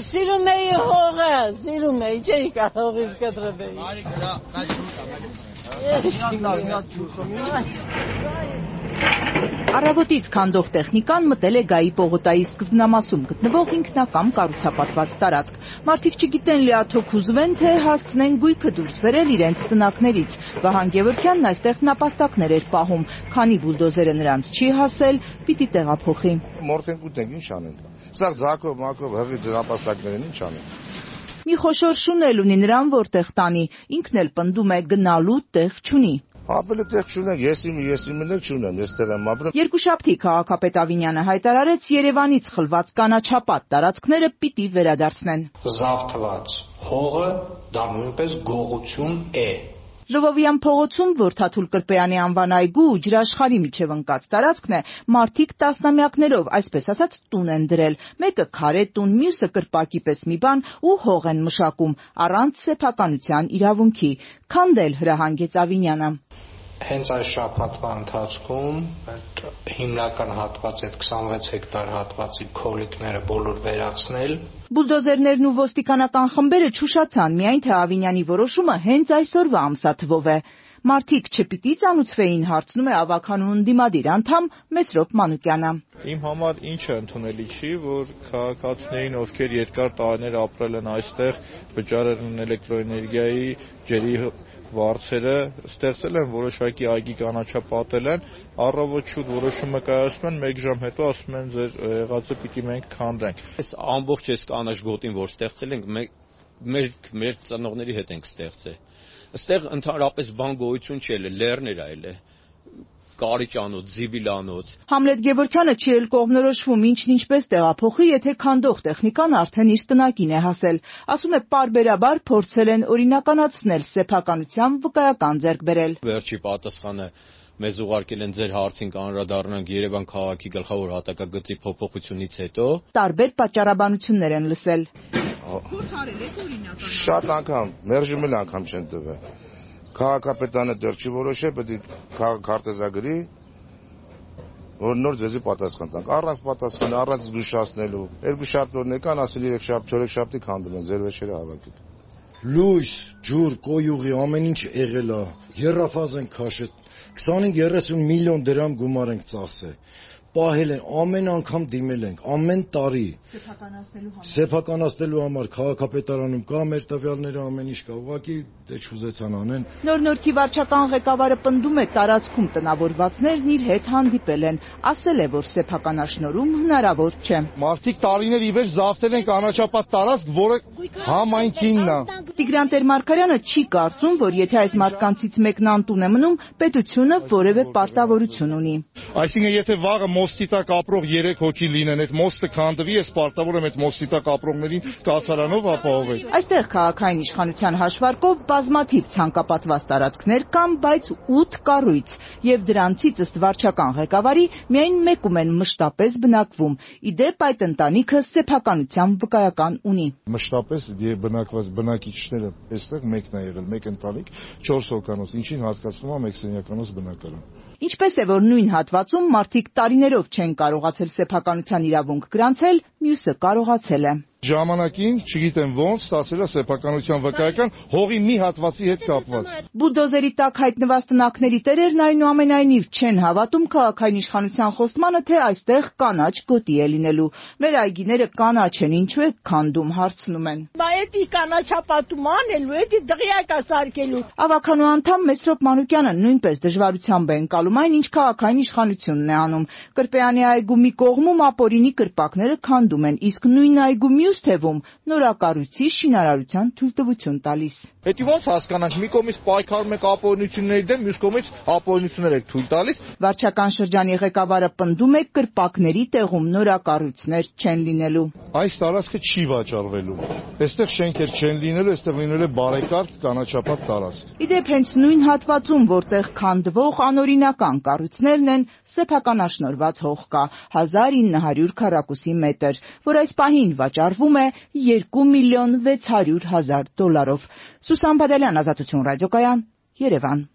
Ես սիրում էի հողը, սիրում էի, չէի կարող հողից կտրվել։ Մարիկ, դա դա ջուրը, Առավոտից քանդող տեխնիկան մտել է Գայի պողոտայի սկզբնամասում գտնվող ինքնակամ կառուցապատված տարածք։ Մարդիկ չգիտեն լիաթոք ուզվեն, թե հասցնեն գույքը դուրս բերել իրենց տնակներից։ Վահան Գևորգյանն այստեղ նապաստակներ էր պահում, քանի բուլդոզերը նրանց չի հասել, պիտի տեղափոխի։ Մորթենք ուտենք, ինչ անենք։ Սա ձակով, մակով հղի նապաստակներ են, ինչ անենք։ Մի խոշոր շուն էլ ունի նրան, որտեղ տանի, ինքն էլ պնդում է գնալու տեղ չունի։ Ապրել տեղ չունենք, ես իմ ես իմն էլ չունեմ, ես տեղ եմ ապրել։ Երկուշաբթի քաղաքապետ Ավինյանը հայտարարեց Երևանից խլված կանաչապատ տարածքները պիտի վերադարձնեն։ Զավթված հողը դա նույնպես գողություն է։ Ժողովյան փողոցում, որ Թաթուլ Կրպեյանի անվան այգու ու ջրաշխարհի միջև ընկած տարածքն է, մարդիկ տասնամյակներով, այսպես ասած, տուն են դրել։ Մեկը քարե տուն, մյուսը կրպակի պես մի բան ու հող են մշակում առանց սեփականության իրավունքի։ Քանդել հրահանգեց Ավինյանը հենց այս շաբաթվա ընթացքում այդ հիմնական հատվածի այդ 26 հեկտար հատվածի քոլիկները բոլոր վերացնել Բուլդոզերներն ու ոստիկանական խմբերը չուշացան, միայն թե Ավինյանի որոշումը հենց այսօրվա ամսաթվով է։ Մարդիկ չպիտի ծանուցվեին, հարցնում է ավականու ընդդիմադիր անդամ Մեսրոպ Մանուկյանը։ Իմ համար ինչը ընդունելի չի, որ քաղաքացիներին, ովքեր երկար տարիներ ապրել են այստեղ, վճարել են էլեկտրոէներգիայի, ջրի վարձերը ստեղծել են որոշակի այգի կանաչապատել են, առավոտ շուտ որոշումը կայացնում են, 1 ժամ հետո ասում են ձեր եղածը պիտի մենք քանդենք։ Այս ամբողջ այս կանաչ գոտին, որ ստեղծել ենք, մեր մեր ծնողների հետ ենք ստեղծել։ Այստեղ ընդհանրապես բան գոյություն չի ելել, լեռներ այլ է կարիճանոց, զիբիլանոց։ Համլետ Գևորգյանը չի էլ կողմնորոշվում ինչն ինչպես տեղափոխի, եթե քանդող տեխնիկան արդեն իր տնակին է հասել։ Ասում է պարբերաբար փորձել են օրինականացնել սեփականության վկայական ձեռք բերել։ Վերջի պատասխանը. Մեզ ուղարկել են ձեր հարցին կանրադառնանք Երևան քաղաքի գլխավոր հատակագծի փոփոխությունից հետո։ Տարբեր պատճառաբանություններ են լսել։ Փորձ արել եք օրինական։ Շատ անգամ, մերժում էլ անգամ չեն տվել քաղաքապետանը դեռ չի որոշել, պետք է քարտեզագրի որ նոր ձեզի պատասխան տանք։ Առանց պատասխան, առանց զգուշացնելու։ Երկու շաբթ օրն եկան, ասել երեք շաբթ, չորեք շաբթի քանդում են, ձեր վեճերը հավաքել։ Լույս, ջուր, կոյուղի ամեն ինչ եղել է։ Երրաֆազ են քաշել 25-30 միլիոն դրամ գումար ենք ծախսել պահել են, ամեն անգամ դիմել ենք, ամեն տարի։ Սեփականացնելու համար։ Սեփականացնելու համար քաղաքապետարանում կա մեր տվյալները ամեն ինչ կա, ուղղակի դե չուզեցան անեն։ Նոր Նորքի վարչական ղեկավարը պնդում է տարածքում տնավորվածներն իր հետ հանդիպել են, ասել է, որ սեփականաշնորհում հնարավոր չէ։ Մարդիկ տարիներ ի վեր զավթել են կանաչապատ տարածք, որը համայնքինն է։ Տիգրան Տեր-Մարգարյանը չի կարծում, որ եթե այս մարդկանցից մեկն անտուն է մնում, պետությունը որևէ պարտավորություն ունի։ Այսինքն եթե վաղը մոստի տակ ապրող 3 հոգի լինեն, այդ մոստը քանդվի, ես պարտավոր եմ այդ մոստի տակ ապրողներին կացարանով ապահովել։ Այստեղ քաղաքային իշխանության հաշվարկով բազմաթիվ ցանկապատված տարածքներ կան, բայց 8 կառույց, եւ դրանցից ըստ վարչական ղեկավարի միայն մեկում են մշտապես բնակվում։ Իդեպ այդ ընտանիքը սեփականության վկայական ունի։ Մշտապես բնակված բնակիչները այստեղ մեկն է եղել, մեկ ընտանիք, 4 հոգանոց, ինչին հատկացնում է մեկ սենյականոց բնակարան։ Ինչպես է որ նույն հատվածում մարդիկ տարիներով չեն կարողացել սեփականության իրավունք գրանցել, մյուսը կարողացել է ժամանակին, չգիտեմ ոնց, ստացել է սեփականության վկայական հողի մի հատվածի հետ կապված։ Բուլդոզերի տակ հայտնված տնակների տերերն այնուամենայնիվ չեն հավատում քաղաքային իշխանության խոստմանը, թե այստեղ կանաչ գոտի է լինելու։ Մեր այգիները կանաչ են, ինչու է քանդում, հարցնում են։ Բա էդի կանաչապատում անելու, էդի դղյակա սարքելու։ Ավականու անդամ Մեսրոպ Մանուկյանը նույնպես դժվարությամբ է ընկալում այն, ինչ քաղաքային իշխանությունն է անում։ Կրպեյանի այգու մի կողմում ապօրինի կրպակները քանդում են, իսկ նույն այգու մյուս թևում նորակառույցի շինարարության թույլտվություն տալիս։ Էդի ո՞նց հասկանանք, մի կողմից պայքարում եք ապօրինությունների դեմ, մյուս կողմից ապօրինություններ եք թույլ տալիս։ Վարչական շրջանի ղեկավարը պնդում է կրպակների տեղում նորակառույցներ չեն լինելու։ Այս տարածքը չի վաճառվելու։ Այստեղ շենքեր չեն լինելու, այստեղ լինելու է բարեկարգ կանաչապատ տարածք։ Իդեպ հենց նույն հատվածում, որտեղ քանդվող անօրինական կառույցներն են, սեփականաշնորհված հող կա 1900 քառակուսի մետր, որ այս պահին վաճառվում է 2 միլիոն 600 հազար դոլարով։ Սուսան Բադալյան, Ազատություն ռադիոկայան, Երևան։